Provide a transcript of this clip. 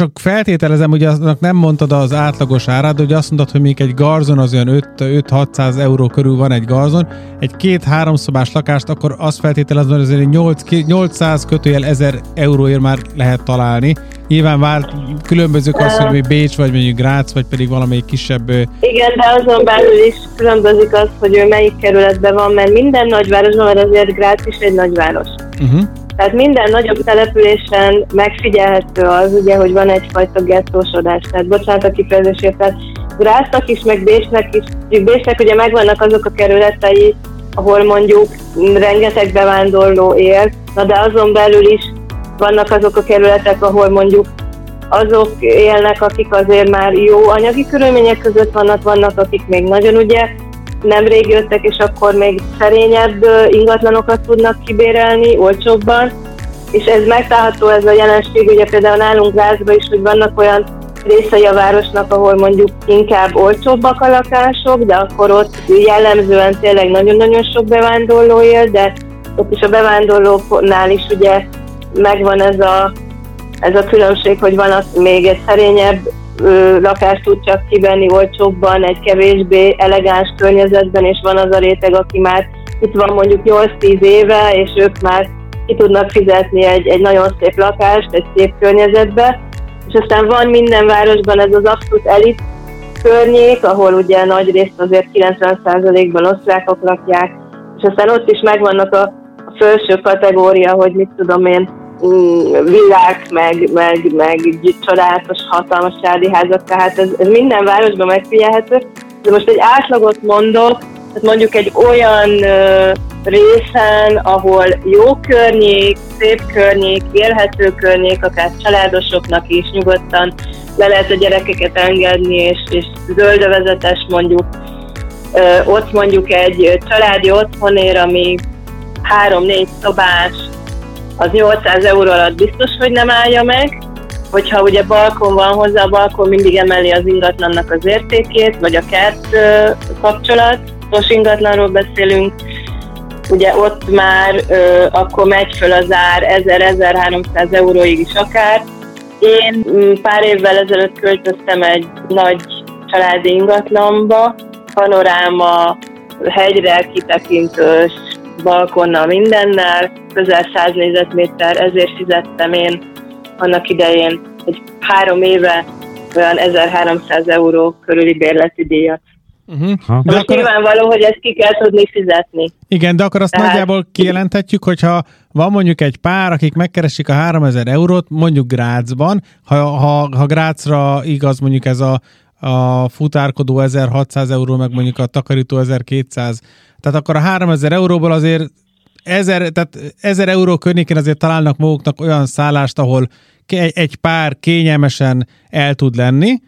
csak feltételezem, hogy aznak nem mondtad az átlagos árát, de hogy azt mondtad, hogy még egy garzon az olyan 5-600 euró körül van egy garzon, egy két-három szobás lakást, akkor azt feltételezem, hogy azért 8, 800 kötőjel 1000 euróért már lehet találni. Nyilván vár, különbözők az, hogy mi Bécs, vagy mondjuk Grác, vagy pedig valamelyik kisebb... Igen, de azon belül is különbözik az, hogy ő melyik kerületben van, mert minden nagyvárosban, mert azért Grác is egy nagyváros. Uh-huh. Tehát minden nagyobb településen megfigyelhető az, ugye, hogy van egyfajta gettósodás. Tehát bocsánat a kifejezésért, tehát Grásznak is, meg Bécsnek is, Bécsnek ugye megvannak azok a kerületei, ahol mondjuk rengeteg bevándorló él, na de azon belül is vannak azok a kerületek, ahol mondjuk azok élnek, akik azért már jó anyagi körülmények között vannak, vannak, akik még nagyon ugye nemrég jöttek, és akkor még szerényebb ingatlanokat tudnak kibérelni olcsóbban, és ez megtalálható ez a jelenség, ugye például nálunk Gázban is, hogy vannak olyan részei a városnak, ahol mondjuk inkább olcsóbbak a lakások, de akkor ott jellemzően tényleg nagyon-nagyon sok bevándorló él, de ott is a bevándorlóknál is ugye megvan ez a, ez a különbség, hogy van az még egy szerényebb ö, lakást tud csak kivenni olcsóbban, egy kevésbé elegáns környezetben, és van az a réteg, aki már itt van mondjuk 8-10 éve, és ők már ki tudnak fizetni egy, egy nagyon szép lakást, egy szép környezetbe, és aztán van minden városban ez az abszolút elit környék, ahol ugye nagy részt azért 90%-ban osztrákok lakják, és aztán ott is megvannak a, a felső kategória, hogy mit tudom én, villák, meg, meg, meg csodálatos, hatalmas családi házak, tehát ez, ez minden városban megfigyelhető. De most egy átlagot mondok, tehát mondjuk egy olyan uh, részen, ahol jó környék, szép környék, élhető környék, akár családosoknak is nyugodtan le lehet a gyerekeket engedni, és, és zöldövezetes mondjuk, uh, ott mondjuk egy családi otthonér, ami három-négy szobás, az 800 euró alatt biztos, hogy nem állja meg, hogyha ugye balkon van hozzá, a balkon mindig emeli az ingatlannak az értékét, vagy a kert kapcsolat, most ingatlanról beszélünk, ugye ott már ö, akkor megy föl az ár 1000-1300 euróig is akár. Én mm, pár évvel ezelőtt költöztem egy nagy családi ingatlanba, panoráma, hegyre kitekintős, balkonnal, mindennel, közel 100 négyzetméter, ezért fizettem én annak idején egy három éve olyan 1300 euró körüli bérleti díjat. Uh-huh. De akkor... nyilvánvaló, hogy ezt ki kell tudni fizetni. Igen, de akkor azt Tehát... nagyjából kijelenthetjük, hogyha van mondjuk egy pár, akik megkeresik a 3000 eurót, mondjuk Grácsban, ha, ha, ha Grácsra igaz mondjuk ez a, a futárkodó 1600 euró, meg mondjuk a takarító 1200 tehát akkor a 3000 euróból azért 1000, tehát 1000 euró környékén azért találnak maguknak olyan szállást, ahol egy pár kényelmesen el tud lenni,